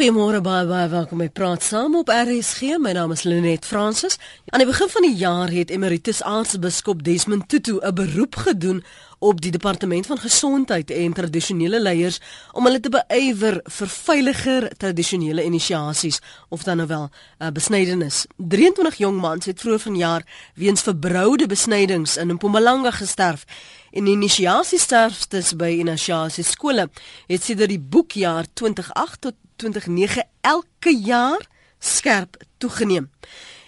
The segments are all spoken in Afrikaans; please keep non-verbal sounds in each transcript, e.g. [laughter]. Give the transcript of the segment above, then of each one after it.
Goeiemôre baie baie welkom by Praat Saam op RSG. My naam is Lenet Fransis. Aan die begin van die jaar het Emeritus Aartsbiskop Desmond Tutu 'n beroep gedoen op die departement van gesondheid en tradisionele leiers om hulle te beywer vir veiliger tradisionele inisiasies of dan nou wel uh, besnydenis. 23 jong mans het vroeër vanjaar weens verbroude besnydings in Mpumalanga gesterf. En inisiasiesterftes by inisiasie skole het sedert die boekjaar 2008 tot 2009 elke jaar skerp toegeneem.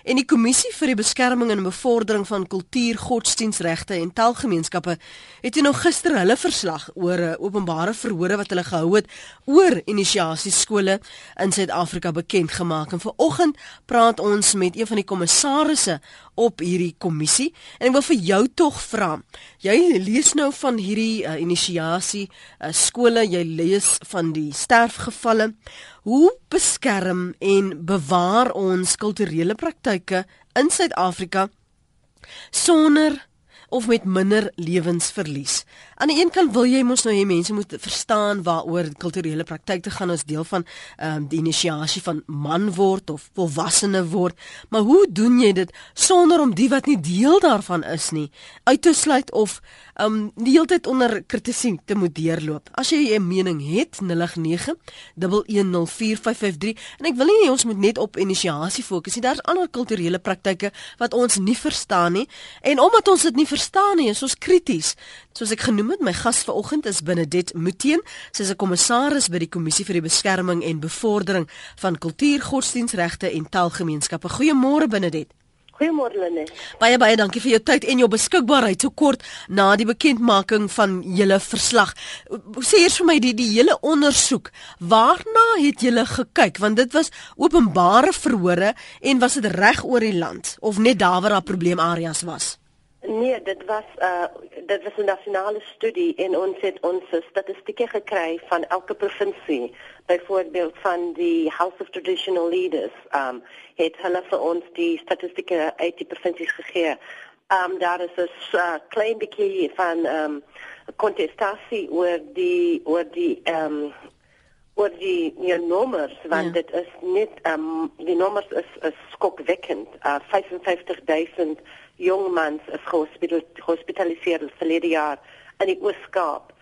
En die kommissie vir die beskerming en bevordering van kultuur, godsdienstregte en taalgemeenskappe het nou gister hulle verslag oor 'n openbare verhore wat hulle gehou het oor inisiasieskole in Suid-Afrika bekend gemaak. En vanoggend praat ons met een van die kommissarisse op hierdie kommissie en ek wil vir jou tog vra. Jy lees nou van hierdie uh, inisiasie uh, skole, jy lees van die sterfgevalle. Hoe beskerm en bewaar ons kulturele praktyke in Suid-Afrika sonder of met minder lewensverlies. Aan die een kant wil jy mos nou hê mense moet verstaan waaroor kulturele praktyke gaan as deel van ehm um, die inisiasie van man word of volwassene word, maar hoe doen jy dit sonder om die wat nie deel daarvan is nie uit te sluit of ehm um, die hele tyd onder kritiek te moet deurloop? As jy 'n mening het, 089 1104553 en ek wil nie ons moet net op inisiasie fokus nie. Daar's ander kulturele praktyke wat ons nie verstaan nie en omdat ons dit nie verstaan nie, is ons krities. Soos ek genoem het, my gas vanoggend is Benedet Muteen. Sy is 'n kommissaris by die Kommissie vir die Beskerming en Bevordering van Kultuur, Godsdienstregte en Taalgemeenskappe. Goeiemôre Benedet. Goeiemôre Lene. Baie baie dankie vir jou tyd en jou beskikbaarheid so kort na die bekendmaking van julle verslag. Sê eers vir my die die hele ondersoek, waarna het julle gekyk? Want dit was openbare verhore en was dit reg oor die land of net daar waar daar probleemareas was? Nee, dit was uh dit was 'n nasionale studie en ons het ons statistieke gekry van elke provinsie. Byvoorbeeld van die House of Traditional Leaders, um het hulle vir ons die statistieke uit die provinsies gegee. Um daar is 'n uh, klein bietjie van um kontestasie oor die oor die um oor die die nommers want ja. dit is net um die nommers is, is skokwekkend. Uh 55000 jong mans is gehospitaliseer verlede jaar in die Oos-Kaap.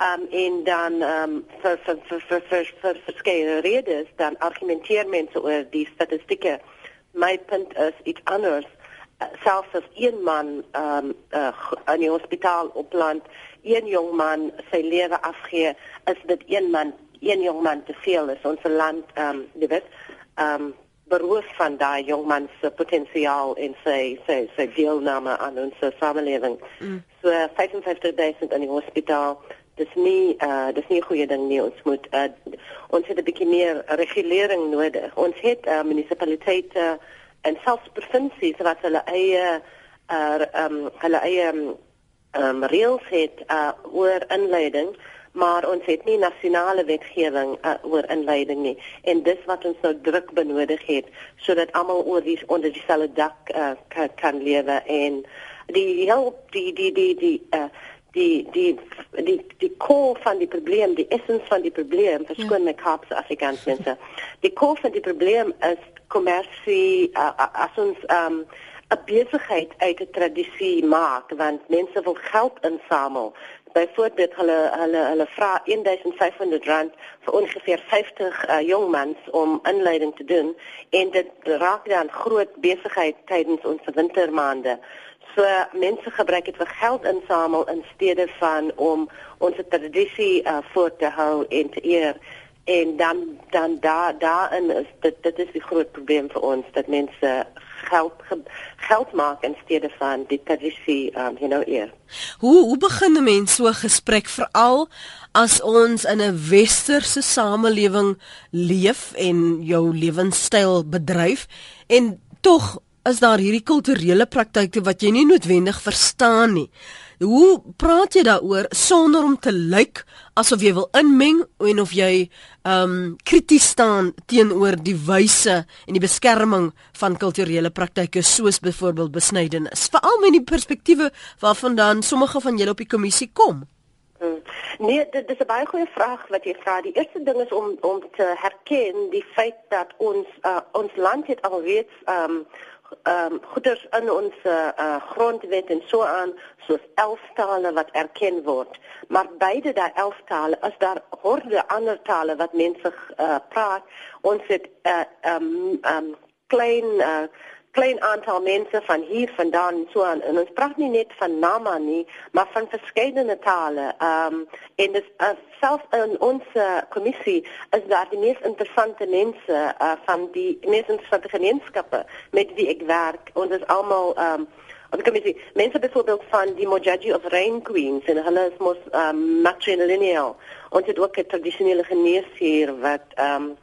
Um en dan um vir vir vir vir vir, vir verskeie redes dan argumenteer mense oor die statistieke. My punt is iets anders. Uh, selfs as een man um uh, in die hospitaal opland, een jong man sy lewe afgee, is dit een man, een jong man te veel is ons land um weet um beroof van daai jongman se potensiaal en sy sy sy deelname aan ons samelewing. Mm. So 55000 in die hospitaal. Dis nie uh dis nie 'n goeie ding nie. Ons moet uh ons het 'n bietjie meer regulering nodig. Ons het uh, munisipaliteite en selfs provinsies wat hulle eie uh um hulle eie um reëls het uh oor inleiding maar ons het nie nasionale wetgewing uh, oor inleiding nie. En dis wat ons nou druk benodig het sodat almal oor die onder dieselfde dak uh, kan, kan lewe. En die help die die die die uh, die die die die core van die probleem die essens van die probleem verskoon ja. my kaps afrikaans mense. Die core van die probleem is kommersie uh, as ons um, 'n besigheid uit 'n tradisie maak want mense wil geld insamel byvoorbeeld hulle hulle hulle vra 1500 rand vir ongeveer 50 uh, jong mans om inleiding te doen en dit raak dan groot besigheid tydens ons wintermaande. So mense gebruik dit vir geld insamel in steede van om ons tradisie uh, voort te hou en te eer en dan dan daar daarin is dit dit is die groot probleem vir ons dat mense geld geld maak in steede van die tradisie um you know eer. Hoe hoe begin 'n mens so 'n gesprek veral as ons in 'n westerse samelewing leef en jou lewenstyl bedryf en tog is daar hierdie kulturele praktyke wat jy nie noodwendig verstaan nie. Hoe praat jy daaroor sonder om te lyk asof jy wil inmeng en of jy ehm um, krities staan teenoor die wyse en die beskerming van kulturele praktyke soos byvoorbeeld besnydenis? Veral met die perspektiewe waarvan dan sommige van julle op die kommissie kom. Hmm. Nee, dit, is 'n baie goeie vraag wat jy vra. Die eerste ding is om om te herken die feit dat ons uh, ons land het alreeds ehm um, ehm um, goeders in ons uh, grondwet en so aan soos 11 tale wat erken word. Maar beide daai 11 tale is daar horde ander tale wat mense uh, praat. Ons het ehm uh, um, um, klein uh, klein aantal mense van hier vandaan so aan en ons praat nie net van Nama nie maar van verskeidene tale. Ehm um, en dit uh, self in ons uh, kommissie is daar die mees interessante mense uh, van die mees interessante gemeenskappe met wie ek werk. Ons is almal ehm um, en kom jy mense byvoorbeeld van die Mojaji of Rain Queens en hulle is mos um, matrilineal. Ons het ook 'n tradisionele genees hier wat ehm um,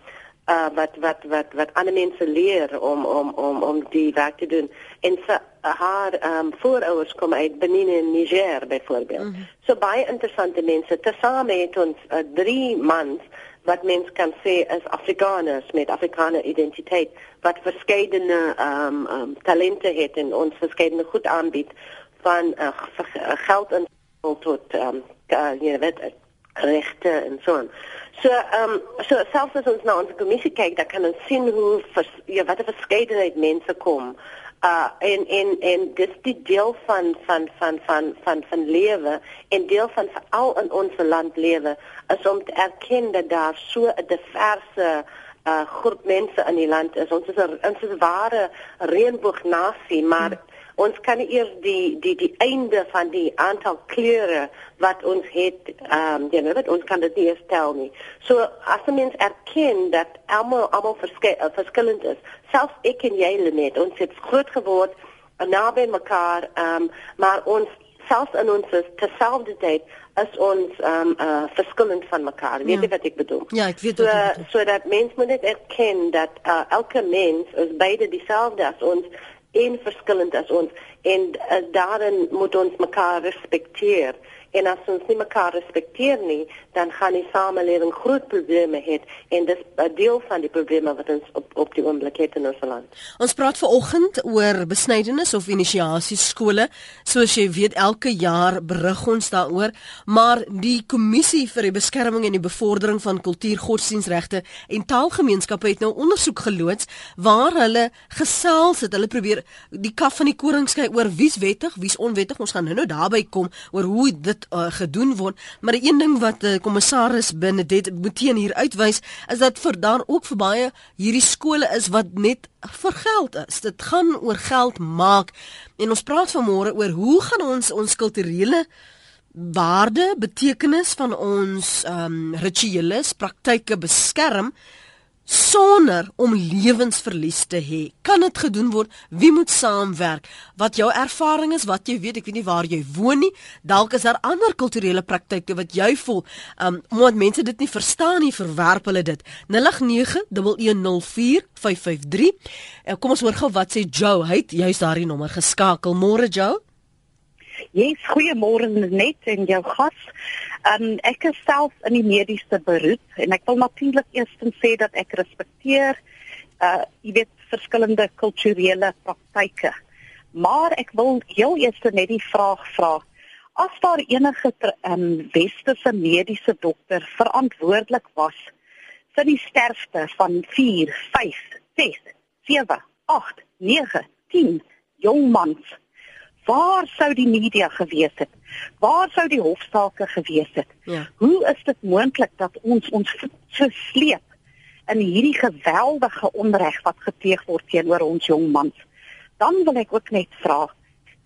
uh, wat wat wat wat ander mense leer om om om om die werk te doen en sy, haar um, voorouders kom uit Benin en Niger byvoorbeeld. Mm -hmm. So baie interessante mense. Tesame het ons uh, drie mans wat mens kan sê is Afrikaners met Afrikaner identiteit wat verskeidene um, um, talente het en ons verskeidene goed aanbied van uh, geld en tot um, uh, jy weet regte en so aan. So ehm um, so selfs as ons nou ons kommissie kyk, dan kan ons sien hoe vers, ja wat 'n verskeidenheid mense kom. Uh en en en dis die deel van van van van van van lewe en deel van veral in ons land lewe is om te erken dat daar so 'n diverse uh groep mense in die land is. Ons is 'n ons is 'n ware reënboognasie, maar hmm ons kan eers die die die einde van die aantal kleure wat ons het ehm um, jy weet ons kan dit nie eers tel nie. So as mens erken dat almal almal verskil, uh, verskillend is, selfs ek en jy Lenet, ons het groot geword naby mekaar, ehm um, maar ons selfs in ons terselfdertyd is ons ehm um, uh, verskillend van mekaar. Weet jy ja. wat ek bedoel? Ja, ek weet so, wat So dat mens moet net erken dat uh, elke mens is beide dieselfde as ons en verskillend as ons. En uh, daarin moet ons mekaar respekteer en as ons nie mekaar respekteer nie dan gaan die samelewing groot probleme hê en dis 'n deel van die probleme wat ons op op die oomblik het in ons land. Ons praat vanoggend oor besnydenis of inisiasie skole. Soos jy weet elke jaar berig ons daaroor, maar die kommissie vir die beskerming en die bevordering van kultuur, godsdienstregte en taalgemeenskappe het nou ondersoek geloods waar hulle gesels het. Hulle probeer die kaf van die koring skei oor wie's wettig, wie's onwettig. Ons gaan nou-nou daarby kom oor hoe dit uh, gedoen word. Maar een ding wat die uh, kommissaris Benedet Muteen hier uitwys, is dat vir daar ook vir baie hierdie skole is wat net vir geld is. Dit gaan oor geld maak. En ons praat vanmôre oor hoe gaan ons ons kulturele waarde, betekenis van ons ehm um, rituele praktyke beskerm? Sonder om lewensverlies te hê. Kan dit gedoen word? Wie moet saamwerk? Wat jou ervaring is, wat jy weet, ek weet nie waar jy woon nie. Dalk is daar ander kulturele praktyke wat jy voel, um omdat mense dit nie verstaan nie, verwerp hulle dit. 0891104553. En kom ons hoor gou wat sê Joe. Hy het juist daardie nommer geskakel. Môre Joe. Yes, goeiemôre net en jou gas. Um, ek is self in die mediese beroep en ek wil natuurlik eers sê dat ek respekteer uh jy weet verskillende kulturele praktyke. Maar ek wil heel eers net die vraag vra. As daar enige um, westerse mediese dokter verantwoordelik was vir die sterfte van 4, 5, 6, 7, 8, 9, 10 jong mans Waar sou die media gewees het? Waar sou die hofsaake gewees het? Ja. Hoe is dit moontlik dat ons ons versleep in hierdie geweldige onreg wat gepleeg word teenoor ons jong mans? Dan wil ek ook net vra,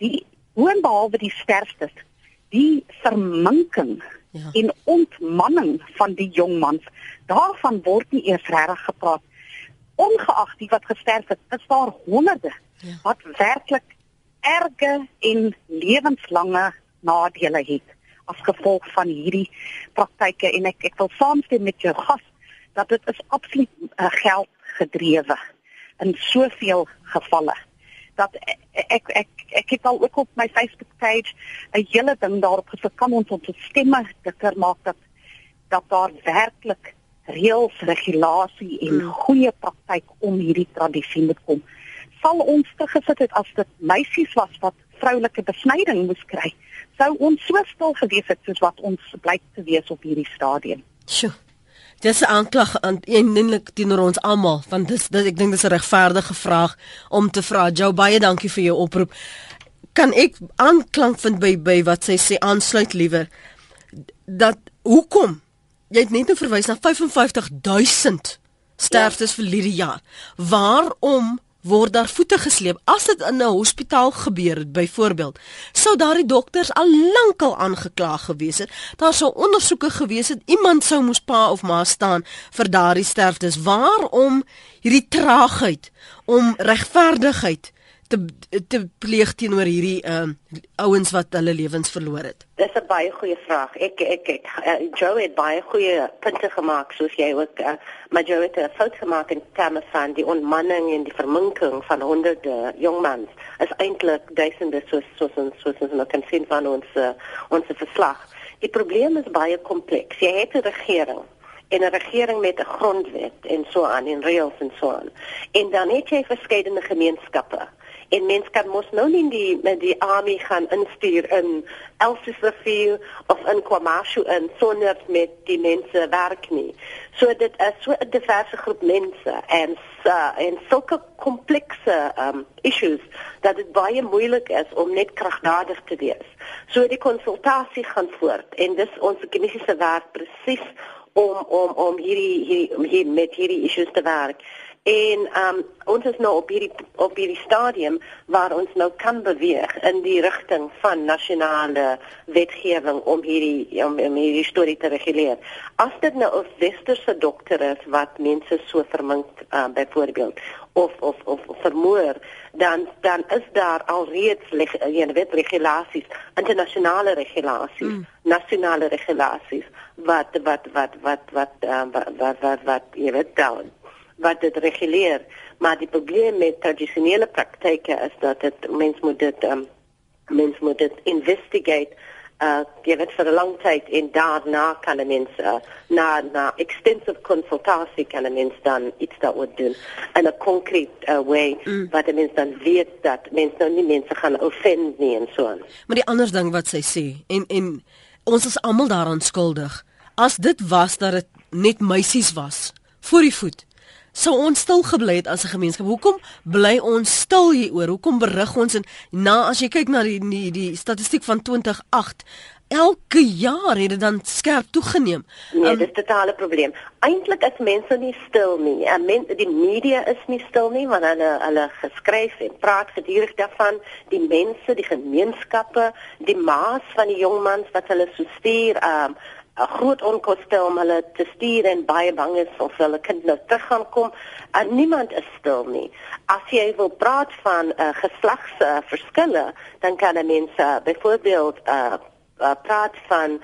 die hoenbehalwe die sterftes, die verminking ja. en ontmanning van die jong mans, daarvan word nie eers reg gepraat. Ongeag die wat gesterf het, is daar honderde ja. wat werklik erge en lewenslange nadele het as gevolg van hierdie praktyke. En ek ek wil saamstem met jou gas dat dit is absoluut uh, geld gedrewe in soveel gevalle. Dat ek ek ek, ek het al ook op my Facebook page 'n hele ding daarop gesit kan ons ons stemme dikker maak dat dat daar werklik reëls regulasie en hmm. goeie praktyk om hierdie tradisie moet kom sal ons te gesit het as dit meisies was wat vroulike besnyding moes kry, sou ons so stil gewees het soos wat ons blyk te wees op hierdie stadium. Sjoe. Dis 'n aanklag aan eintlik teenoor ons almal, want dis, dis ek dink dis 'n regverdige vraag om te vra. Jou baie dankie vir jou oproep. Kan ek aanklank vind by by wat sy sê aansluit liewer dat hoekom jy het net nou verwys na 55000 sterftes ja. vir hierdie jaar. Waarom word daar voete gesleep. As dit in 'n hospitaal gebeur het byvoorbeeld sou daardie dokters al lankal aangekla gewees het. Daar sou ondersoeke gewees het. Iemand sou moes pa of ma staan vir daardie sterftes. Waarom hierdie traagheid om regverdigheid te te pleeg teenoor hierdie ehm uh, ouens wat hulle lewens verloor het? Dis 'n baie goeie vraag. Ek ek ek uh, Joe het baie goeie punte gemaak soos jy ook uh, maar Joe het 'n fout gemaak in terme van die onmanning en die verminking van honderde jongmans. Is eintlik duisende soos soos ons soos ons nou kan sien van ons uh, ons verslag. Die probleem is baie kompleks. Jy het 'n regering en 'n regering met 'n grondwet en so aan en reëls en so aan. En dan het jy verskeidenheid gemeenskappe en mens kan mos nou nie die met die army gaan instuur in Elsiersrivier of in KwaMashu en sonder met die mense werk nie. So dit is so 'n diverse groep mense en uh, en sulke komplekse um issues dat dit baie moeilik is om net kragdadig te wees. So die konsultasie gaan voort en dis ons kinesiese werk presies om om om hierdie hier met hierdie issues te werk. En um ons is nou op hierdie op hierdie stadium waar ons nou kan beweeg in die rigting van nasionale wetgewing om hierdie om, om hierdie storie te reguleer. As dit nou 'n westerse dokter is wat mense so vermink uh, byvoorbeeld of of of vermoor dan dan is daar alreeds jy weet regulasies internasionale regulasies mm. nasionale regulasies wat wat wat wat wat uh, wat wat wat, wat jy weet dan wat dit reguleer maar die probleem met tradisionele praktyke is dat dit mens moet dit um, mens moet dit investigate uh jy weet vir 'n lang tyd en daarna kan 'n mens uh, na na extensive consultation kan 'n mens dan iets daar moet doen in 'n concrete uh, way mm. wat 'n mens dan weet dat mens nou nie mense gaan offend nie en so aan. Maar die ander ding wat sy sê en en ons is almal daaraan skuldig. As dit was dat dit net meisies was voor die voet sou ons stil gebly het as 'n gemeenskap. Hoekom bly ons stil hieroor? Hoekom berig ons en na as jy kyk na die die, die statistiek van 2008 Elke jaar het dit dan skerp toegeneem. Nee, um, dit is 'n totale probleem. Eintlik is mense nie stil nie. En men, die media is nie stil nie, want hulle hulle geskryf en praat gedurig daarvan. Die mense, die gemeenskappe, die maas van die jong mans wat hulle so stuur, um 'n groot onkoste om hulle te stuur en baie bang is of hulle kind nou terug gaan kom. En niemand is stil nie. As jy wil praat van uh, geslagsverskille, uh, dan kan 'n mens uh, byvoorbeeld uh, uh, praat van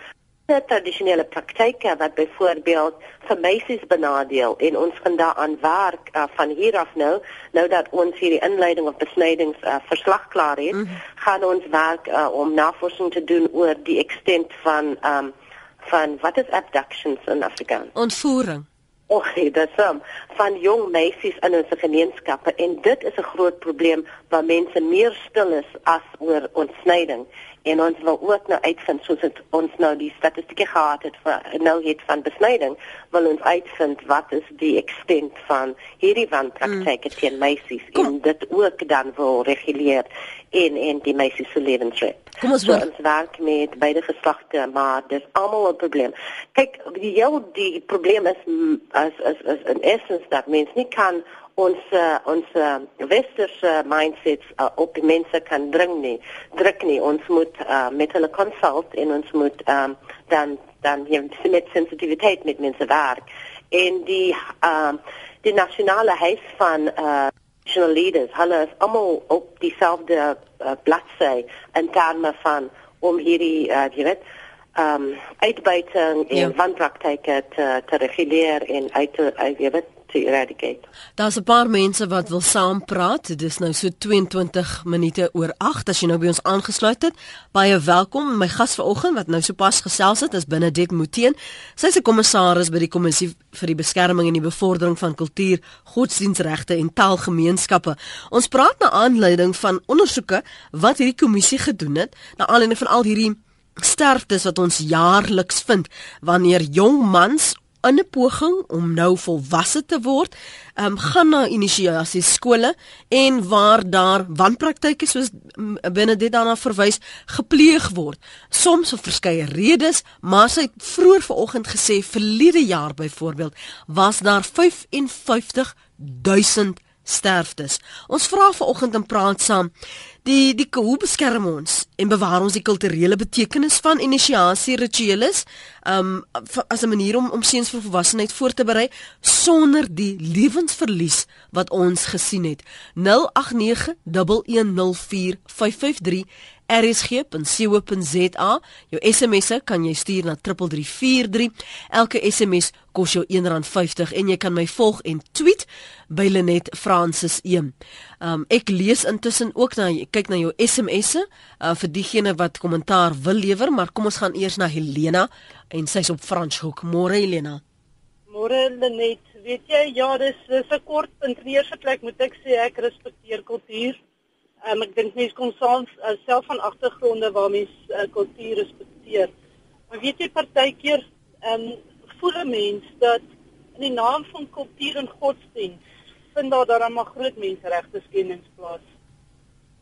tradisionele praktyke wat byvoorbeeld vir meisies benadeel en ons gaan daaraan werk uh, van hier af nou nou dat ons hierdie inleiding of besnydings uh, verslag klaar het mm -hmm. gaan ons werk uh, om navorsing te doen oor die extent van um, van wat is abductions in Afrikaans? Ontvoering. Och, dit is um, van jong meisies in ons gemeenskappe en dit is 'n groot probleem waar mense meer stil is as oor ontsnyding en ons wil ook nou uitvind soos het, ons nou die statistieke gehad het vir nou het van besnyding wil ons uitvind wat is die extent van hierdie wanpraktyke mm. teen meisies en dit ook dan wil reguleer in in die meisies se lewensret. Kom ons so, ons werk met beide geslagte, maar dis almal 'n probleem. Kyk, die heel die probleem is as as as in essence dat mens nie kan ons uh, ons uh, westerse mindsets uh, op mense kan dring nie, druk nie. Ons moet uh, met hulle consult en ons moet um, dan dan hier met sensitiwiteit met mense werk. En die um, die nasionale huis van uh, national leaders, hulle is almal op dieselfde uh, bladsy in terme van om hierdie uh, jy weet ehm um, uitbuiting en ja. wanpraktyke te te reguleer en uit te uit, jy weet to eradicate. Daar's 'n paar mense wat wil saampraat. Dit is nou so 22 minute oor 8 as jy nou by ons aangesluit het. Baie welkom. My gas vanoggend wat nou sopas gesels het is Benedict Muteen. Sy's 'n kommissaris by die Kommissie vir die Beskerming en die Bevordering van Kultuur, Godsdienstregte en Taalgemeenskappe. Ons praat na aanleiding van ondersoeke wat hierdie kommissie gedoen het, na aanleiding van al hierdie sterftes wat ons jaarliks vind wanneer jong mans in 'n poging om nou volwasse te word, ehm um, gaan na inisiasie skole en waar daar wanpraktyke soos binne dit daarna verwys gepleeg word. Soms vir verskeie redes, maar sy het vroeër vanoggend gesê verlede jaar byvoorbeeld was daar 55000 sterftes. Ons vra vanoggend en praat saam die die hoe beskerm ons en bewaar ons die kulturele betekenis van inisiasie rituele um as 'n manier om om seuns vir volwassenheid voor te berei sonder die lewensverlies wat ons gesien het 0891104553 rsg.co.za. Jou SMS'e kan jy stuur na 3343. Elke SMS kos jou R1.50 en jy kan my volg en tweet by Lenet Francis 1. Um ek lees intussen ook na kyk na jou SMS'e uh, vir diegene wat kommentaar wil lewer, maar kom ons gaan eers na Helena en sy's op Franshoek. Môre Helena. Môre Lenet. Weet jy, ja, dis dis 'n kort punt. In eerste plek moet ek sê ek respekteer kultuur. Um, ek dink mense kom saam uh, self van agtergronde waar mense uh, kultuur respekteer. Maar weet jy partykeer ehm um, voel 'n mens dat in die naam van kultuur en godsdienst vind daar dan maar groot menseregte skendings plaas.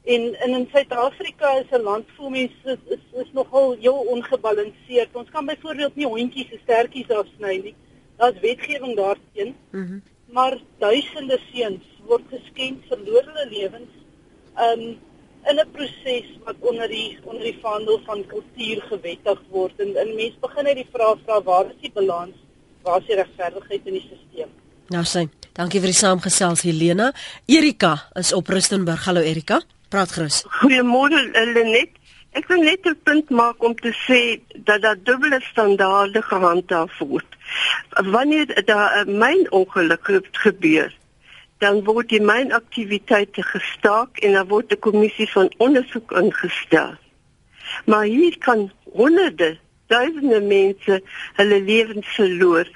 En, en in Suid-Afrika is 'n land vol mense is, is is nogal heel ongebalanseerd. Ons kan byvoorbeeld nie hondjies se stertjies afsny nie. Daar's wetgewing daarteen. Mhm. Mm maar duisende seuns word geskend verloor hulle lewens um, in 'n proses wat onder die onder die vaandel van kultuur gewettig word en, en mense begin net die vraag vra waar is die balans? Waar is die regverdigheid in die stelsel? Nou sê, dankie vir die saamgesels Helena. Erika is op Rustenburg. Hallo Erika. Praat gerus. Goeiemôre Lenet. Ek wil net 'n punt maak om te sê dat daar dubbele standaarde gehandhaaf word. Wanneer daar 'n myn ongeluk gebeur, dan word die mynaktiwiteite gestaak en dan word 'n kommissie van ondersoek ingestel. Maar hier kan honderde, duisende mense hulle lewens verloor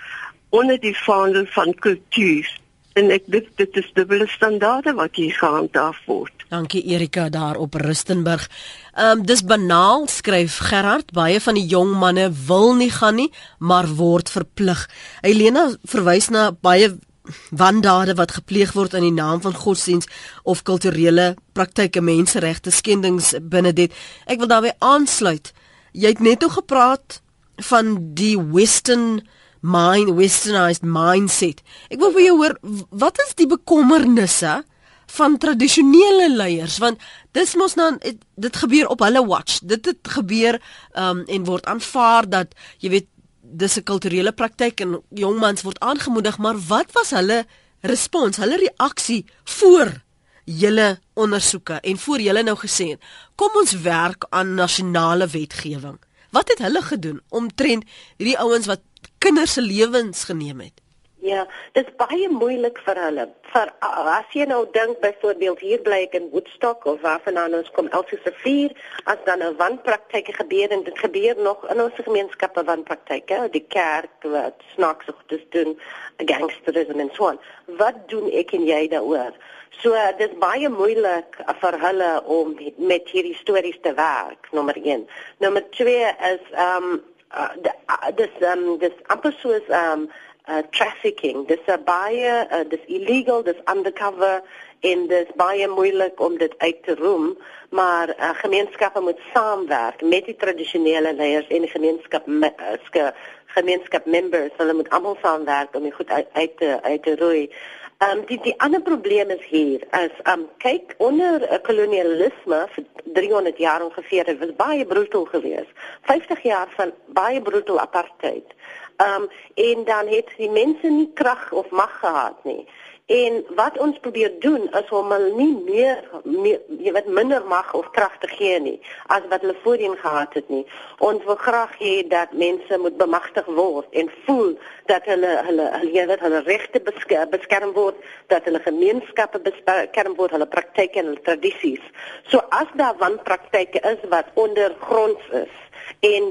onder die vaandel van kultuur. En ek dink dit is dubbele standaarde wat hier gehandhaaf word. Dankie Erika daar op Rustenburg. Ehm um, dis banaal skryf Gerard, baie van die jong manne wil nie gaan nie, maar word verplig. Helena verwys na baie wandade wat gepleeg word in die naam van godsdiens of kulturele praktyke menseregte skendings binne dit. Ek wil daarbey aansluit. Jy het net oor gepraat van die western mind westernized mindset. Ek wil vir jou hoor wat is die bekommernisse van tradisionele leiers want dis mos nou dit gebeur op hulle watch. Dit het gebeur um, en word aanvaar dat jy weet dis 'n kulturele praktyk en jongmans word aangemoedig, maar wat was hulle respons, hulle reaksie voor julle ondersoeke en voor julle nou gesê het, kom ons werk aan nasionale wetgewing. Wat het hulle gedoen om trend hierdie ouens wat kinders se lewens geneem het? Ja, dit is baie moeilik vir hulle. Vir as jy nou dink byvoorbeeld hier bly ek in Woodstock of waar vandaan ons kom Elsie se vier, as dan 'n wanpraktyk gebeur en dit gebeur nog in ons gemeenskappe wanpraktyke, die kerk wat snaaks ook dis doen, gangsterisme en so on. Wat doen ek en jy daaroor? So dit is baie moeilik vir hulle om met hierdie stories te werk, nommer 1. Nommer 2 is ehm um, uh, dis ehm um, dis amper soos ehm um, uh, trafficking. Dis uh, baie uh, dis illegal, dis undercover en dis baie moeilik om dit uit te roem, maar uh, gemeenskappe moet saamwerk met die tradisionele leiers en die gemeenskap uh, gemeenskap members. Hulle moet almal saamwerk om dit goed uit, uit te uit te roei. Um, die die ander probleem is hier as um kyk onder uh, kolonialisme vir 300 jaar ongeveer het was baie brutal geweest. 50 jaar van baie brutal apartheid. Um en dan het die mense nie krag of mag gehad nie. En wat ons probeer doen is om hulle nie meer, meer jy weet minder mag of krag te gee nie as wat hulle voorheen gehad het nie. Ons wil graag hê dat mense moet bemagtig word en voel dat hulle hulle jy weet hulle regte beskerm word, dat hulle gemeenskappe beskerm word, hulle praktyke en hulle tradisies. So as daar wanpraktyke is wat ondergronds is, en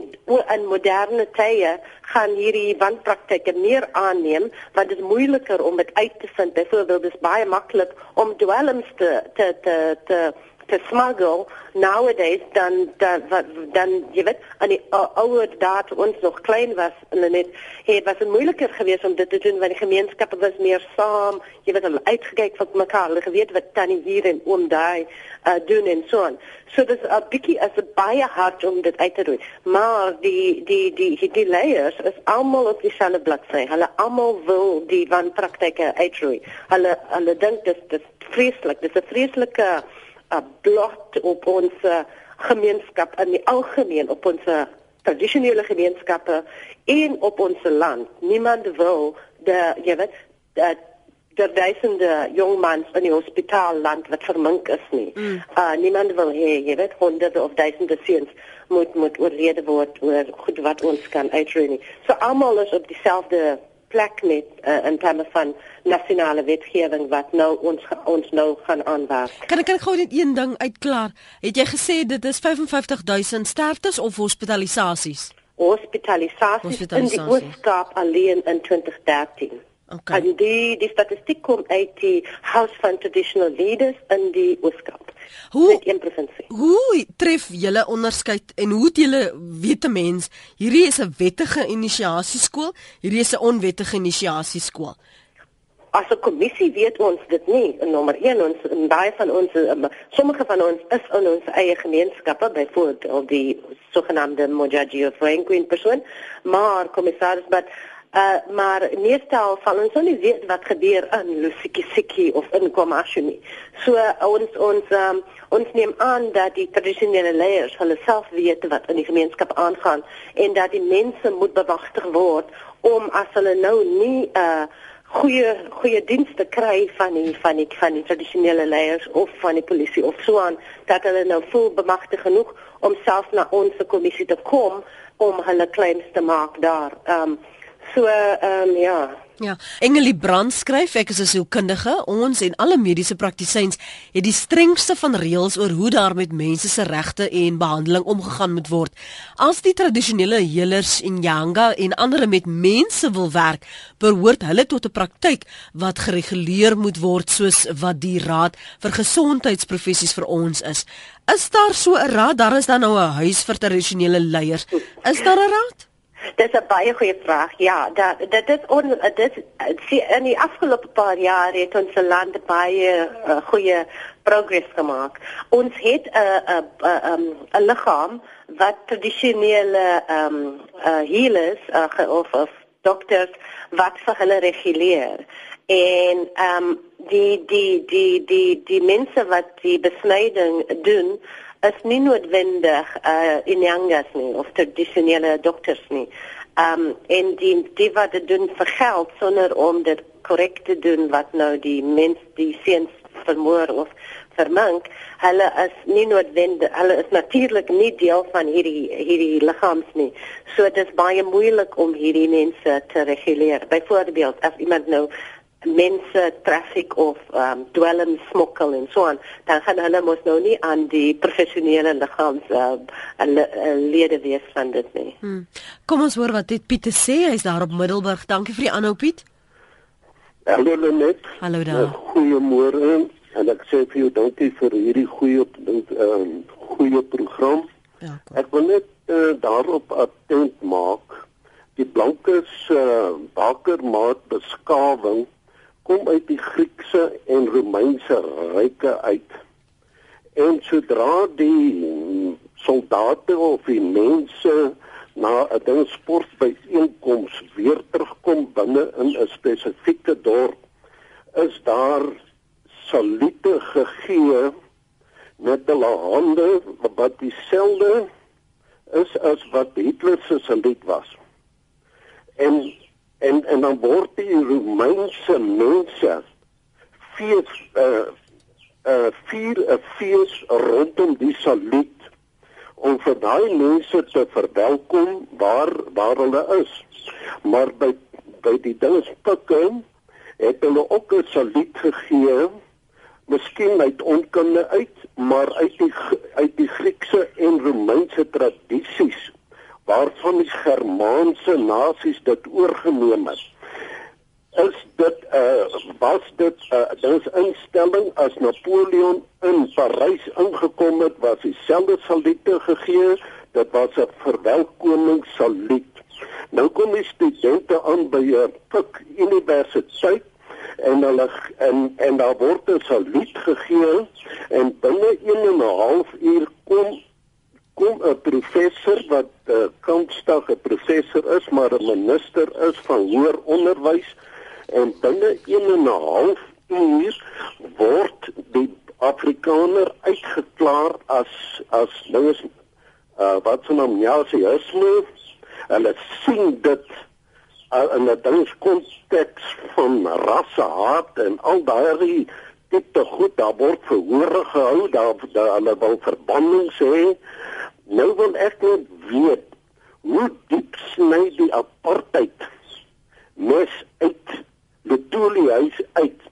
in moderne tye gaan hierdie wanpraktyke meer aanneem want dit is moeiliker om dit uit te vind. Byvoorbeeld dis baie maklik om dwelms te te te te te smuggle nowadays dan dan dan jy weet aan die ouer dae toe ons nog klein was en net het was dit moeiliker geweest om dit te doen want die gemeenskappe was meer saam jy weet hulle uitgekyk vir mekaar hulle geweet wat tannie hier en oom daai uh, doen en so aan. So dis 'n bietjie as 'n baie hard om dit uit te doen maar die die die die, die layers is almal op dieselfde bladsy. Hulle almal wil die wanpraktyke uitroei. Hulle hulle dink dit is vreeslik dis 'n vreeslike 'n blot op ons gemeenskap in die algemeen op ons tradisionele gemeenskappe en op ons land. Niemand wil de jy weet dat der duisende jongmans in die hospitaal land wat vermink is nie. Mm. Uh niemand wil hê jy weet honderde of duisende seuns moet moet oorlede word oor goed wat ons kan uitroei. So almal is op dieselfde plek net uh, in terme van nasionale wetgewing wat nou ons ons nou gaan aanwerk. Kan ek kan ek gou net een ding uitklaar? Het jy gesê dit is 55000 sterftes of hospitalisasies? Hospitalisasies, hospitalisasies. in die Ooskaap alleen in 2013. Okay. En die die statistiek kom uit die House van Traditional Leaders in die Ooskaap. Hoe Hoe tref julle onderskeid en hoe het julle weet 'n mens hierdie is 'n wettige inisiasieskool, hierdie is 'n onwettige inisiasieskool? As 'n kommissie weet ons dit nie. En nommer 1 ons en baie van ons um, sommige van ons is in ons eie gemeenskappe, byvoorbeeld die sogenaamde Mojaji of Franklin persoon, maar commissaris but Uh maar meestal van ons nie weet wat gebeur in Lusikisiki of in Kwamashu nie. So uh, ons ons um, ons neem aan dat die tradisionele leiers hulle self weet wat in die gemeenskap aangaan en dat die mense moet bewagtig word om as hulle nou nie uh goeie goeie dienste kry van die van die van die tradisionele leiers of van die polisie of so aan dat hulle nou voel bemagtig genoeg om self na ons kommissie te kom om hulle claims te maak daar. Um So ehm um, ja. Ja, Engelie Brand skryf ek is 'n sielkundige. Ons en alle mediese praktisyns het die strengste van reëls oor hoe daar met mense se regte en behandeling omgegaan moet word. As die tradisionele healers en yanga en ander met mense wil werk, behoort hulle tot 'n praktyk wat gereguleer moet word soos wat die Raad vir Gesondheidsprofessies vir ons is. Is daar so 'n raad? Daar is dan nou 'n huis vir tradisionele leiers. Is daar 'n raad? Dis 'n baie goeie vraag. Ja, dat dit is on, dit sien in die afgelope paar jaar het ons land baie uh, goeie progress gemaak. Ons het 'n 'n 'n liggaam wat tradisionele ehm um, uh, healers uh, of of dokters wat vir hulle reguleer. En ehm um, die die die die die mense wat die besnyding doen is nie noodwendig uh in Angas nie of tradisionele dokters nie. Um en die die wat dit doen vir geld sonder om dit korrek te doen wat nou die mens die seuns vermoor of vermank, hulle is nie noodwendig hulle is natuurlik nie deel van hierdie hierdie liggaams nie. So dit is baie moeilik om hierdie mense te reguleer. Byvoorbeeld as iemand nou mense traffic of um dwelm smokkel en so aan dan gaan hulle mos nou nie aan die professionele liggaams uh, uh, lede wees van dit nie. Hmm. Kom ons hoor wat dit Piet sê, hy's daar op Middelburg. Dankie vir die aanhou Piet. Hallo Lenet. Hallo daar. Uh, Goeiemôre en ek sê vir jou dankie vir hierdie goeie um goeie program. Ja. Ek wil net uh, daarop attent maak die blankes uh, bakermaat beskawing kom uit die Griekse en Romeinse ryke uit. En sodra die soldate of die mense na 'n ding sport by einkoms weer terugkom binne in 'n spesifieke dorp, is daar salute gegee met hulle hande wat dieselfde is as wat Hitler se saluut was. En en en dan word die Romeinse mense fees uh uh vier 'n fees rondom die saluut om vir daai mense te verwelkom waar waar hulle is. Maar by by die dinges pikke het hulle ook 'n saluut gegee miskien uit onkunde uit, maar uit die uit die Griekse en Romeinse tradisies waarvan die Germaanse nasies dit oorgeneem het. Is dit uh, was dit uh, dis instelling as Napoleon in Parys ingekom het, was dieselfde salute gegee, dit was 'n verwelkomingssaluut. Nou kom die studente aan by 'n Pik Universiteit en hulle en en daar word 'n saluut gegee en binne 1 en 'n half uur kom kom 'n professor wat 'n uh, kampstig 'n professor is maar 'n minister is van hoër onderwys en binne 1 en 'n half uur word die Afrikaner uitgeklaar as as nou is uh, wat se naam ja sy is hulle sien dit uh, in 'n dingskonteks van rassehaat en al daai tipe goed daar word verhoor gehou daar daar hulle wil verbannings hê nou wil ek net weet hoe diep sny die apartheid mes uit die toeliehuis uit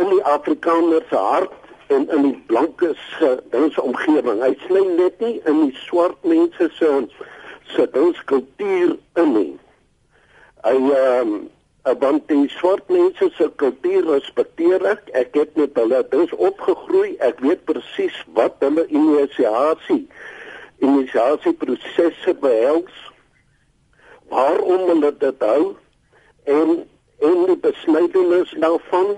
in die afrikaner se hart en in die blanke se dinse omgewing hy sny net nie in die swart mense se se dinse kultuur in nie Hy ehm um, want die swart mense se kultuur respekteer ek. Ek het met hulle dus opgegroei. Ek weet presies wat hulle inisiasie inisiasie prosesse behels. Waarom hulle dit hou en en die besnydenis daarvan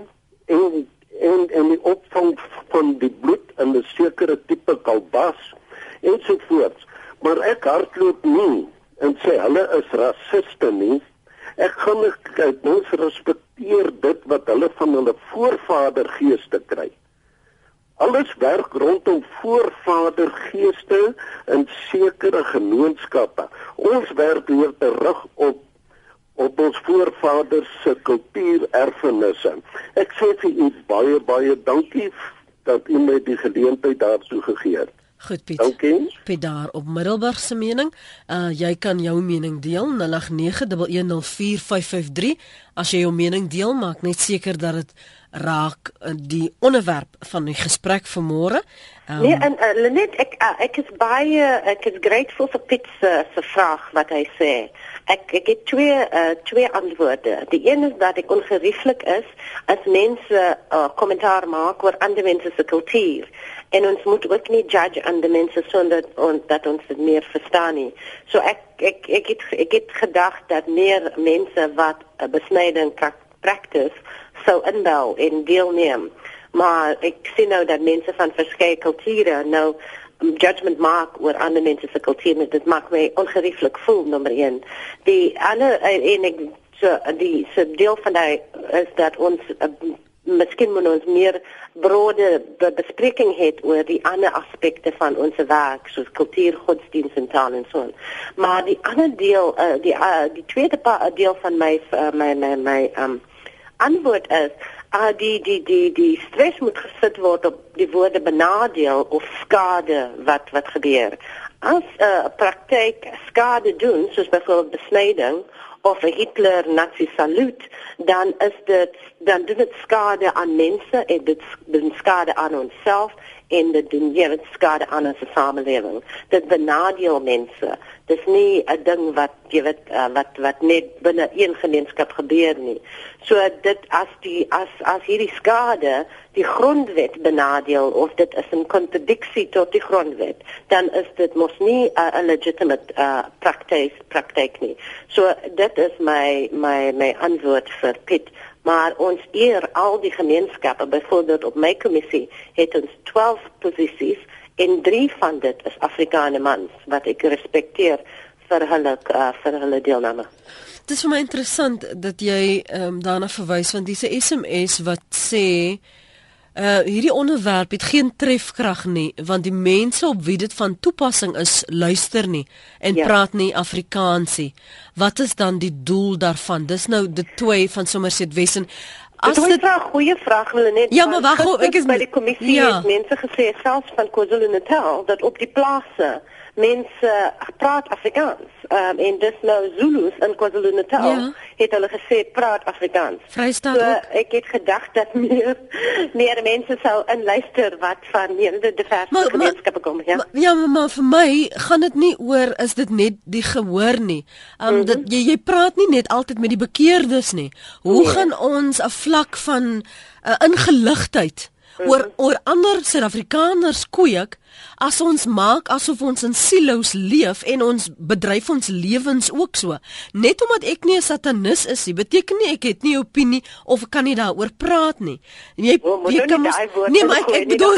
en en en die opvang van die bloed in 'n sekere tipe kalbas ensovoorts. Maar ek hardloop nie en sê hulle is rasiste nie. Ek gaan kyk, ons respekteer dit wat hulle van hulle voorvadergeeste kry. Alles werk rondom voorvadergeeste in sekere genootskappe. Ons werk weer terug op op ons voorvaders se kultuurerfenisse. Ek sê vir u baie baie dankie dat u my die geleentheid daartoe gegee het. Goed Piet. Dankie. Piet daar op Middelburg se mening. Uh jy kan jou mening deel 0891104553 as jy jou mening deel maak net seker dat dit raak uh, die onderwerp van die gesprek vanmôre. Um, nee en uh, Lenet ek uh, ek is baie ek is grateful vir Piet se se vraag wat hy sê. Ek ek het twee uh, twee antwoorde. Die een is dat ek ongerieflik is as mense uh, kommentaar maak oor ander mense se kultuur en ons moet ook nie judge ander mense sonder on, dat ons dit meer verstaan nie. So ek ek ek het ek het gedag dat meer mense wat uh, besnyding practice sou inbel en deelneem. Maar ek sien nou dat mense van verskeie kulture nou um, judgment maak oor ander mense se kultuur en dit maak my ongerieflik voel nommer 1. Die ander en ek so die so deel van daai is dat ons uh, miskien moet ons meer brode bespreking het oor die ander aspekte van ons werk soos kultuur, godsdienst en taal en so. Maar die ander deel uh, die uh, die tweede deel van my uh, my my my um antwoord is uh, die die die die stres moet gesit word op die woorde benadeel of skade wat wat gebeur. As 'n uh, praktyk skade doen soos byvoorbeeld besnyding of 'n Hitler Nazi saluut, dan is dit dan doen dit skade aan mense en dit doen skade aan onsself en dit doen hier skade aan ons samelewing. Dit benadeel mense. Dis nie 'n ding wat jy weet uh, wat wat net binne een gemeenskap gebeur nie. So dit as die as as hierdie skade die grondwet benadeel of dit is 'n kontradiksie tot die grondwet, dan is dit mos nie 'n uh, legitimate uh, praktyk praktyk nie. So dit is my my my antwoord vir Piet maar ons eer al die gemeenskappe byvoorbeeld op my kommissie het ons 12 posisies en 3 van dit is Afrikaner mans wat ek respekteer vir hulle uh, vir hulle deelname. Dit is vir my interessant dat jy um, daarna verwys want dis 'n SMS wat sê Uh hierdie onderwerp het geen trefkrag nie want die mense op wie dit van toepassing is luister nie en ja. praat nie Afrikaans nie. Wat is dan die doel daarvan? Dis nou die twee van Somerset Wesen. As dit 'n goeie vraag wil net Ja, maar wag, ek is by die kommissie ja. mense gesê selfs van KwaZulu-Natal dat op die plase mense praat Afrikaans. Ehm um, en dis nou Zulus in KwaZulu-Natal ja. het hulle gesê praat Afrikaans. Vrystaat so, ook. Ek het gedag dat meer [laughs] meer mense sou inluister wat van meer die diverse gemeenskappe kom, ja. Maar, ja, maar, maar vir my gaan dit nie oor is dit net die gehoor nie. Ehm um, mm -hmm. dat jy jy praat nie net altyd met die bekeerdes nie. Hoe nee. gaan ons 'n vlak van 'n uh, ingeligtheid mm -hmm. oor oor ander Suid-Afrikaners kweek? As ons maak asof ons in silo's leef en ons bedryf ons lewens ook so. Net omdat ek nie 'n satanis is nie, beteken nie ek het nie opinie of ek kan nie daaroor praat nie. Jy oh, jy kan mos Nee, maar ek, ek bedoel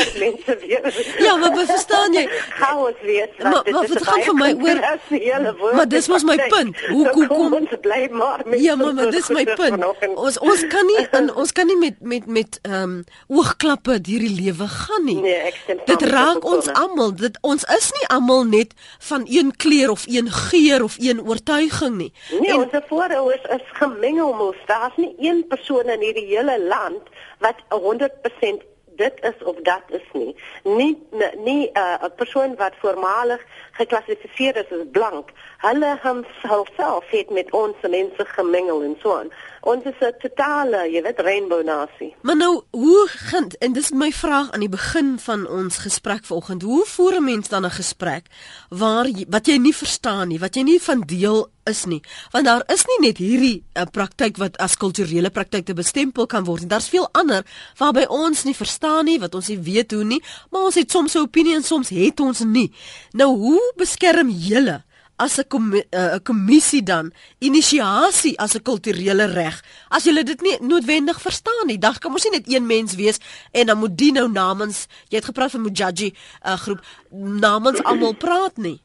Ja, maar verstaan jy? [laughs] Chaos weet. Maar wat dit gaan vir my oor Maar dis mos my punt. [laughs] Hoe hoe kom ons bly maar met Ja, maar, maar dis my punt. Ons ons kan nie [laughs] in, ons kan nie met met met ehm um, oogklappe hierdie lewe gaan nie. Nee, ek stem. Dit raak ons ons almal dit ons is nie almal net van een kleur of een geur of een oortuiging nie. Nee, en, ons voorouers is gemengel mos. Daar's nie een persoon in hierdie hele land wat 100% dit is of dat is nie. Nie nie uh, 'n uh, persoon wat voormalig geklassifiseer is as blank. Hulle homself het met ons mense gemengel en so aan. Ons is 'n totale, jy weet, rainbow nasie. Maar nou, hoe gaan en dis my vraag aan die begin van ons gesprek vanoggend. Hoe voer 'n mens dan 'n gesprek waar jy, wat jy nie verstaan nie, wat jy nie van deel is nie. Want daar is nie net hierdie uh, praktyk wat as kulturele praktyk te bestempel kan word nie. Daar's veel ander waarby ons nie verstaan nie, wat ons nie weet hoe nie, maar ons het soms 'n opinie en soms het ons nie. Nou, hoe beskerm julle as 'n uh, kommissie dan inisiasie as 'n kulturele reg. As jy dit nie noodwendig verstaan nie, dan kan mos nie net een mens wees en dan moet die nou namens jy het gepraat van Mujaji uh, groep namens almal praat nie.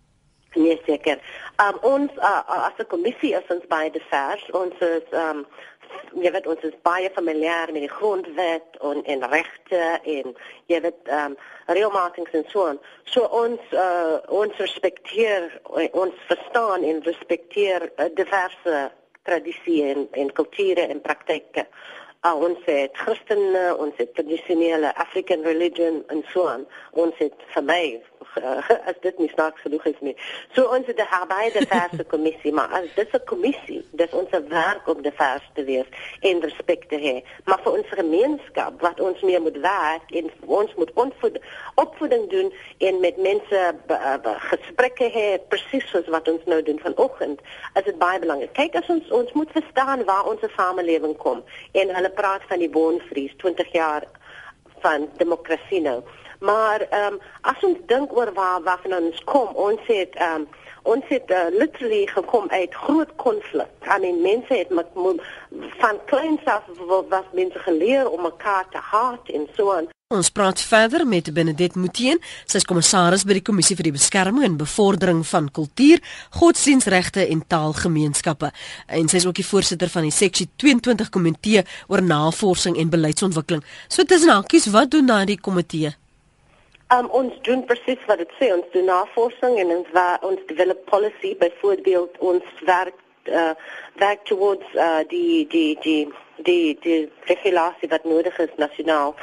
Nee seker. Um, ons uh, as 'n kommissie is ons baie divers. Ons is um, jy weet ons is baie familier met die grondwet en en regte en jy weet ehm um, reëlmakings en so aan. So ons uh, ons respekteer ons verstaan en respekteer uh, diverse tradisie en en kulture en praktyke. Uh, ons het Christene, ons het tradisionele African religion en so aan. Ons het vir my as dit nie snaaks genoeg is nie. So ons het 'n herbeide [laughs] verse kommissie, maar as dit 'n kommissie, dis ons werk om die vers te wees en respek te hê. Maar vir ons gemeenskap wat ons meer moet werk en ons moet onvoed, opvoeding doen en met mense gesprekke hê presies soos wat ons nou doen vanoggend. As dit baie belangrik. Kyk as ons ons moet verstaan waar ons samelewing kom en hulle praat van die bonvries 20 jaar van demokrasie nou. Maar ehm um, as ons dink oor waar waarvan ons kom, ons het ehm um, ons het uh, literally gekom uit groot konflik. I mean mense het met, van kleins af was mense geleer om mekaar te haat en so aan. Ons praat verder met Benedet Muteen, sy is kommissaris by die Kommissie vir die Beskerming en Bevordering van Kultuur, Godsdienstregte en Taalgemeenskappe. En sy is ook die voorsitter van die Seksie 22 Komitee oor Navorsing en Beleidsontwikkeling. So tussen hakies, wat doen daai komitee? Um, ons doen presies wat dit sê. Ons doen navorsing en ons ons develop policy byvoorbeeld ons werk uh, werk towards uh, die die die die die regulasie wat nodig is nasionaal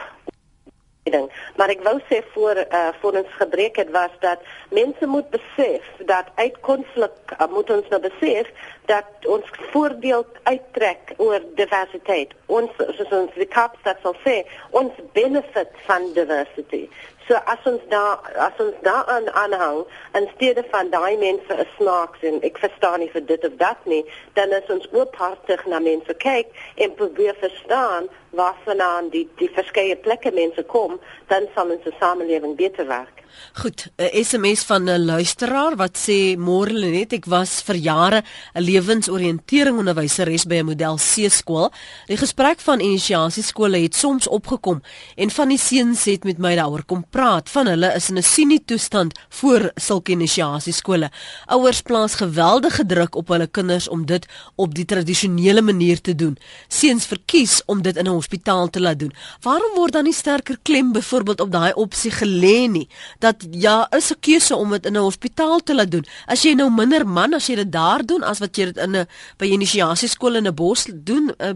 ding. Maar ek wou sê voor uh voor ons gebreek het was dat mense moet besef dat uit konflik uh, moet ons nou besef dat ons voordeel uittrek oor diversiteit. Ons soos ons die Kaapstad sal sê, ons benefit van diversity. So as ons daar as ons daaraan aanhang in steede van daai mense is snaaks en ek verstaan nie vir dit of dat nie, dan is ons oophartig na mense kyk en probeer verstaan waarvandaan die die verskeie plekke mense kom, dan sal ons samelewing beter werk. Goed, 'n SMS van 'n luisteraar wat sê môre net ek was vir jare 'n lewensoriëntering onderwyseres by 'n model C skool. Die gesprek van inisiasie skole het soms opgekom en van die seuns het met my daaroor kom praat. Van hulle is in 'n sinie toestand voor sulke inisiasie skole. Ouers plaas geweldige druk op hulle kinders om dit op die tradisionele manier te doen. Seuns verkies om dit in 'n hospitaal te laat doen. Waarom word dan nie sterker klem byvoorbeeld op daai opsie gelê nie? dat ja, is 'n keuse om dit in 'n hospitaal te laat doen. As jy nou minder man as jy dit daar doen as wat jy dit in 'n by inisiasieskool in 'n bos doen, uh,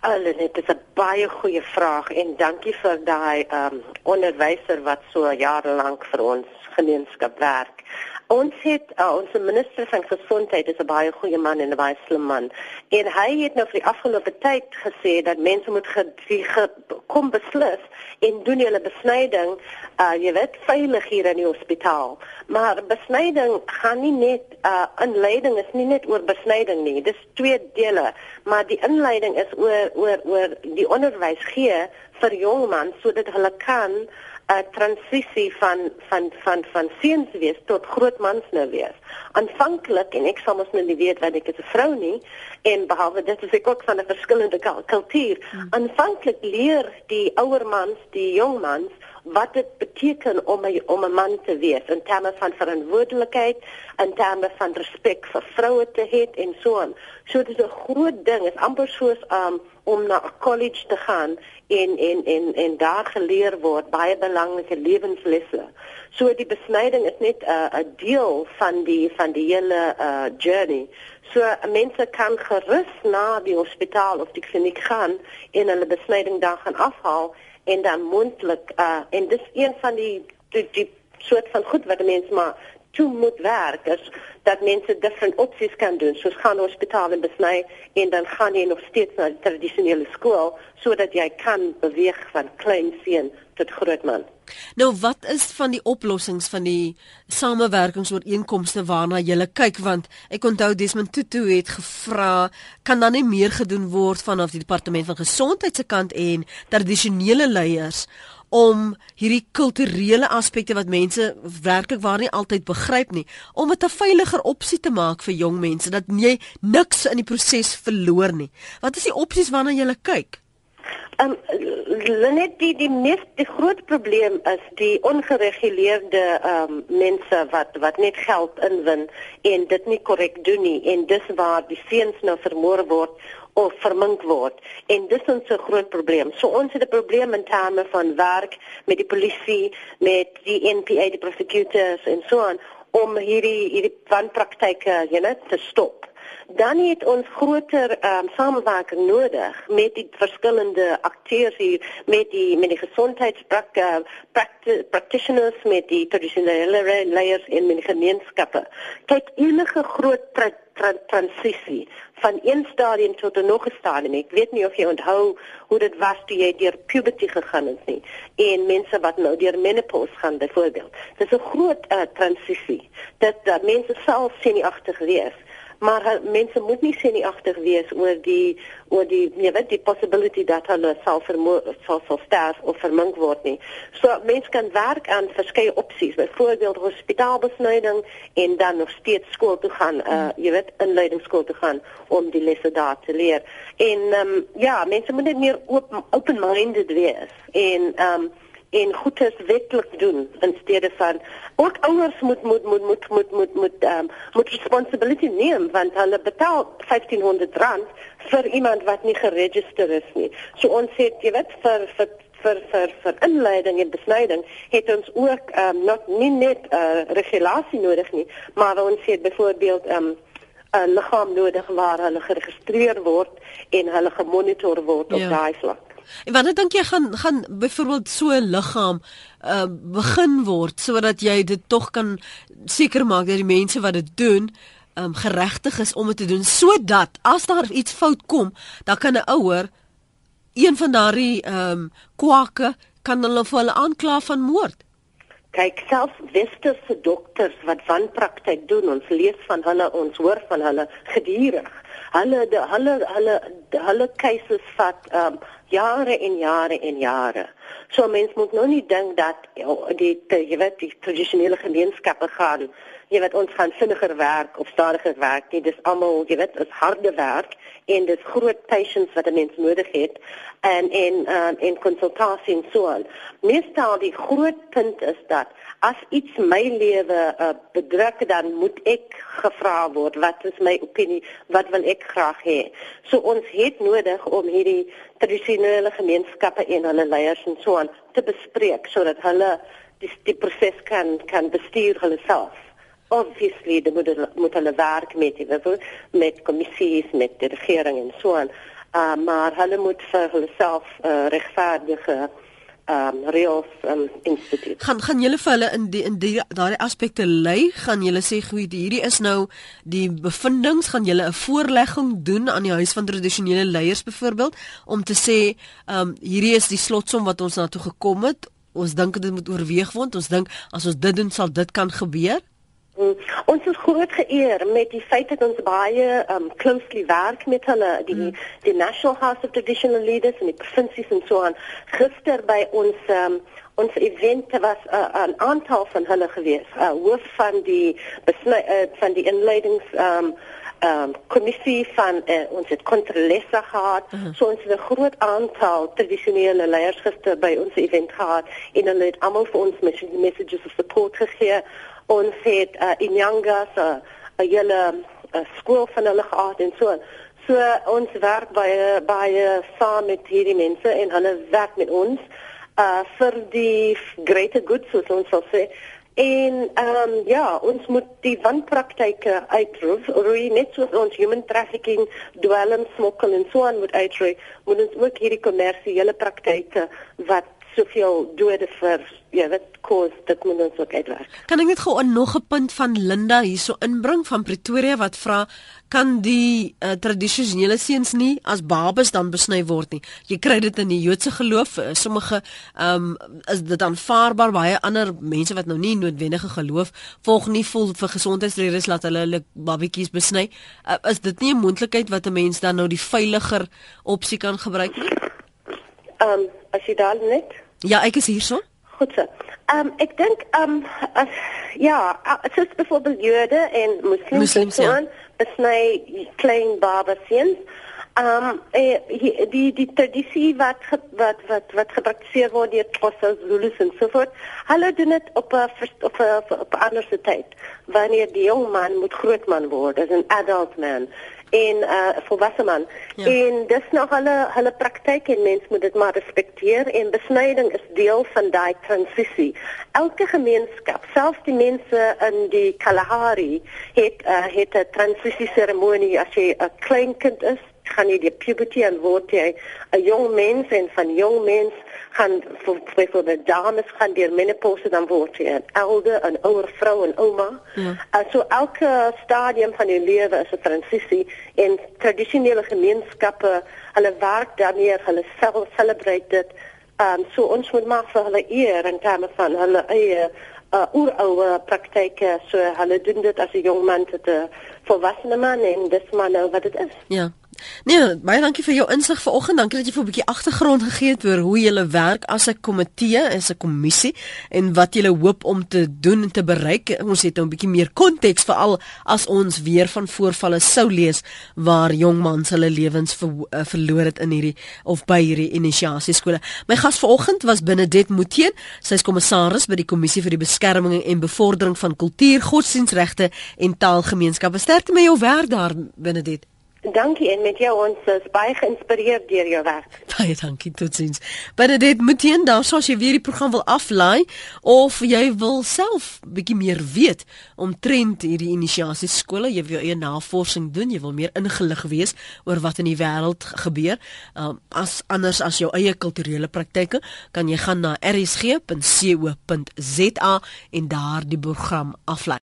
Benedict? Alles net is 'n baie goeie vraag en dankie vir daai um onderwyser wat so jare lank vir ons gemeenskap werk. Ons het uh, ons minister van gesondheid is 'n baie goeie man en 'n baie slim man. En hy het nou vir die afgelope tyd gesê dat mense moet ge, ge, kom beslis en doen hulle besnyding, uh jy weet, veilig hier in die hospitaal. Maar besnyding gaan nie net uh inleiding is nie net oor besnyding nie. Dis twee dele, maar die inleiding is oor oor oor die onderwys gee vir jong mans sodat hulle kan 'n transisie van van van van seuns wees tot groot mans nou wees. Aanvanklik en ek sal mos nou nie weet wat ek is 'n vrou nie en behalwe dit is ek ook van 'n verskillende kultuur. Hmm. Aanvanklik leer die ouer mans, die jong mans wat dit beteken om 'n om 'n man te wees in terme van verantwoordelikheid en terme van respek vir vroue te hê en so aan. So dit is 'n groot ding, is amper soos um, om na 'n college te gaan en en en en daar geleer word baie belangrike lewenslesse. So die besnyding is net 'n uh, 'n deel van die van die hele uh, journey. So mense kan gerus na die hospitaal of die kliniek gaan en hulle besnyding daar gaan afhaal en dan mondelik uh en dis een van die die, die soort van goed wat mense maar toe moet werk is dat mense different opsies kan doen soos gaan hospitaal en besny en dan gaan jy nog steeds na tradisionele skool sodat jy kan beweeg van klein seun tot groot man. Nou wat is van die oplossings van die samewerkingsooreenkomste waarna jy kyk want ek onthou Desmond Tutu het gevra kan dan nie meer gedoen word vanaf die departement van gesondheid se kant en tradisionele leiers om hierdie kulturele aspekte wat mense werklik waar nie altyd begryp nie om dit 'n veiliger opsie te maak vir jong mense dat jy niks in die proses verloor nie. Wat is die opsies waarna jy kyk? Um, net die die meest die groot probleem is die ongereguleerde um, mense wat wat net geld inwin en dit nie korrek doen nie. En dis waar die seuns nou vermoor word of vermink word. En dis ons se groot probleem. So ons het 'n probleem in terme van werk met die polisie, met die NPA, die prosecutors en so aan om hierdie hierdie wanpraktyke, jy weet, te stop dan het ons groter um, samewerking nodig met die verskillende akteurs hier met die met die gesondheidsprak uh, practitioners met die tradisionele layers in die gemeenskappe. Kyk enige groot tra tra transisie van een stadium tot 'n nog 'n stadium ek weet nie of jy onthou hoe dit was toe jy deur puberty gegaan het nie en mense wat nou deur menopause gaan byvoorbeeld dis 'n groot uh, transisie dat uh, mense self sien nie agter wees maar uh, mense moet nie sien nie agter wees oor die oor die jy weet die possibility dat hulle sal vermoor sal sal sterf of vermink word nie. So mense kan werk aan verskeie opsies, byvoorbeeld hospitaalbesnyding en dan nog steeds skool toe gaan, uh, jy weet inleidingsskool toe gaan om die lesse daar te leer. En ehm um, ja, mense moet net meer open open-minded wees en ehm um, en goedes wetlik doen in steede van ook ouers moet moet moet moet moet moet moet um, moet responsibility neem want hulle betaal 1500 rand vir iemand wat nie geregistreer is nie. So ons het jy weet vir vir vir vir vir inleiding en besnyding het ons ook um, not nie net 'n uh, regulasie nodig nie, maar ons het byvoorbeeld um, 'n liggaam nodig waar hulle geregistreer word en hulle gemonitor word op ja. daai vlak. En wanneer dink jy gaan gaan byvoorbeeld so 'n liggaam uh begin word sodat jy dit tog kan seker maak dat die mense wat dit doen um geregtig is om dit te doen sodat as daar iets fout kom, dan kan 'n ouer een van daardie um kwake kan hulle vir hulle aankla van moord. Kyk, self westerse dokters wat wanpraktyk doen, ons lees van hulle, ons hoor van hulle gedurig. Hulle de, hulle hulle hulle cases vat um jare en jare en jare. So mens moet nou nie dink dat die jy weet die tradisionele gemeenskappe gaan jy weet ons gaan vinniger werk of stadiger werk nie. Dis almal jy weet is harde werk en dis groot patience wat 'n mens nodig het en en um, en konsultasie en so aan. Meestal die groot punt is dat as iets my lewe uh, bedruk dan moet ek gevra word wat is my opinie wat wil ek graag hê so ons het nodig om hierdie tradisionele gemeenskappe en hulle leiers en so aan te bespreek sodat hulle die, die proses kan kan bestuur hulle self obviously die moet moet hulle werk met die met kommissies met die regering en so aan Uh, maar hulle moet vir hulself uh, regverdige um reëls um instituut. Gaan gaan julle vir hulle in die in die daardie aspekte lei? Gaan julle sê goed, hierdie is nou die bevindinge, gaan julle 'n voorlegging doen aan die huis van tradisionele leiers byvoorbeeld om te sê um hierdie is die slotsom wat ons na toe gekom het. Ons dink dit moet oorweeg word. Ons dink as ons dit doen sal dit kan gebeur. Mm. Ons is groot geëer met die feit dat ons baie um closely werk met hulle die mm. die National House of Traditional Leaders en die provinsies en so aan. Gister by ons um ons event was 'n uh, 'n aantal van hulle gewees. Uh hoof van die besny, uh, van die inleidings um um kommissie van uh, ons het kontrolesse gehad. Uh -huh. So ons het 'n groot aantal tradisionele leiers gister by ons event gehad en hulle het almal vir ons messages of support gegee ons het uh, in Yangas 'n uh, 'n hele uh, skool van hulle gehad en so. So ons werk baie baie saam met hierdie mense en hulle werk met ons uh vir die greater good soos ons sal sê. En ehm um, ja ons moet die wanpraktyke uitroei. Roei net soos ons human trafficking dwelm smokkel en so aan moet uitroei moet ons ook hierdie kommersiële praktyke wat soveel dode vir ja, wat kos dit moet ons ook uitwerk. Kan ek net gou 'n nog 'n punt van Linda hierso inbring van Pretoria wat vra kan die uh, tradisionele seuns nie as babas dan besny word nie. Jy kry dit in die Joodse geloof, uh, sommige ehm um, is dit aanvaarbaar baie ander mense wat nou nie noodwendige geloof volg nie voel vir gesondheidsredes laat hulle hulle babatjies besny. Uh, is dit nie 'n moontlikheid wat 'n mens dan nou die veiliger opsie kan gebruik nie? Ehm um, as jy daar net Ja, ek is hierso. Goed so. Ehm um, ek dink ehm um, ja, soos byvoorbeeld Jode en moslims, moslims so ja. besny klein babasiens. Ehm um, eh, die die tradisie wat wat wat wat gepraktiseer word deur Xhosa Zulus en so voort. Hulle doen dit op 'n op 'n op 'n ander tyd wanneer die jong man moet groot man word as 'n adult man en uh volwasse man. Ja. En dis nog hulle hulle praktyk en mens moet dit maar respekteer en besnyding is deel van daai transisie. Elke gemeenskap, selfs die mense in die Kalahari het uh het 'n transisie seremonie as jy 'n klein kind is gaan jy die puberty en word jy 'n jong mens en van jong mens gaan vir vir die dames gaan deur menopause dan word jy 'n ouer 'n ouer vrou en ouma. Ja. Uh, so elke stadium van jou lewe is 'n transisie en tradisionele gemeenskappe, hulle werk daarmee, hulle sel celebrate dit. Um so ons moet maar vir hulle eer en terme van hulle eie uh oeroue praktyke so hulle doen dit as 'n jong man tot 'n volwasse man en dis maar nou wat dit is. Ja. Nee, baie dankie vir jou insig vanoggend. Dankie dat jy vir 'n bietjie agtergrond gegee het oor hoe jy werk as 'n komitee, as 'n kommissie en wat jy hoop om te doen en te bereik. Ons het nou 'n bietjie meer konteks veral as ons weer van voorvalle sou lees waar jong mans hulle lewens ver, uh, verloor het in hierdie of by hierdie inisiasieskole. My gas vanoggend was Benedet Muteen. Sy is kommissaris by die Kommissie vir die Beskerming en Bevordering van Kultuur, Godsdienstregte en Taalgemeenskappe. Sterkte met jou werk daar, Benedet. Dankie en met jou ons is baie geïnspireerd deur jou werk. Baie dankie totsiens. Maar dit moet teen sou as jy weer die program wil aflaai of jy wil self bietjie meer weet omtrent hierdie inisiasie skole, jy wil eie navorsing doen, jy wil meer ingelig wees oor wat in die wêreld gebeur, um, as anders as jou eie kulturele praktyke, kan jy gaan na rsg.co.za en daar die program aflaai.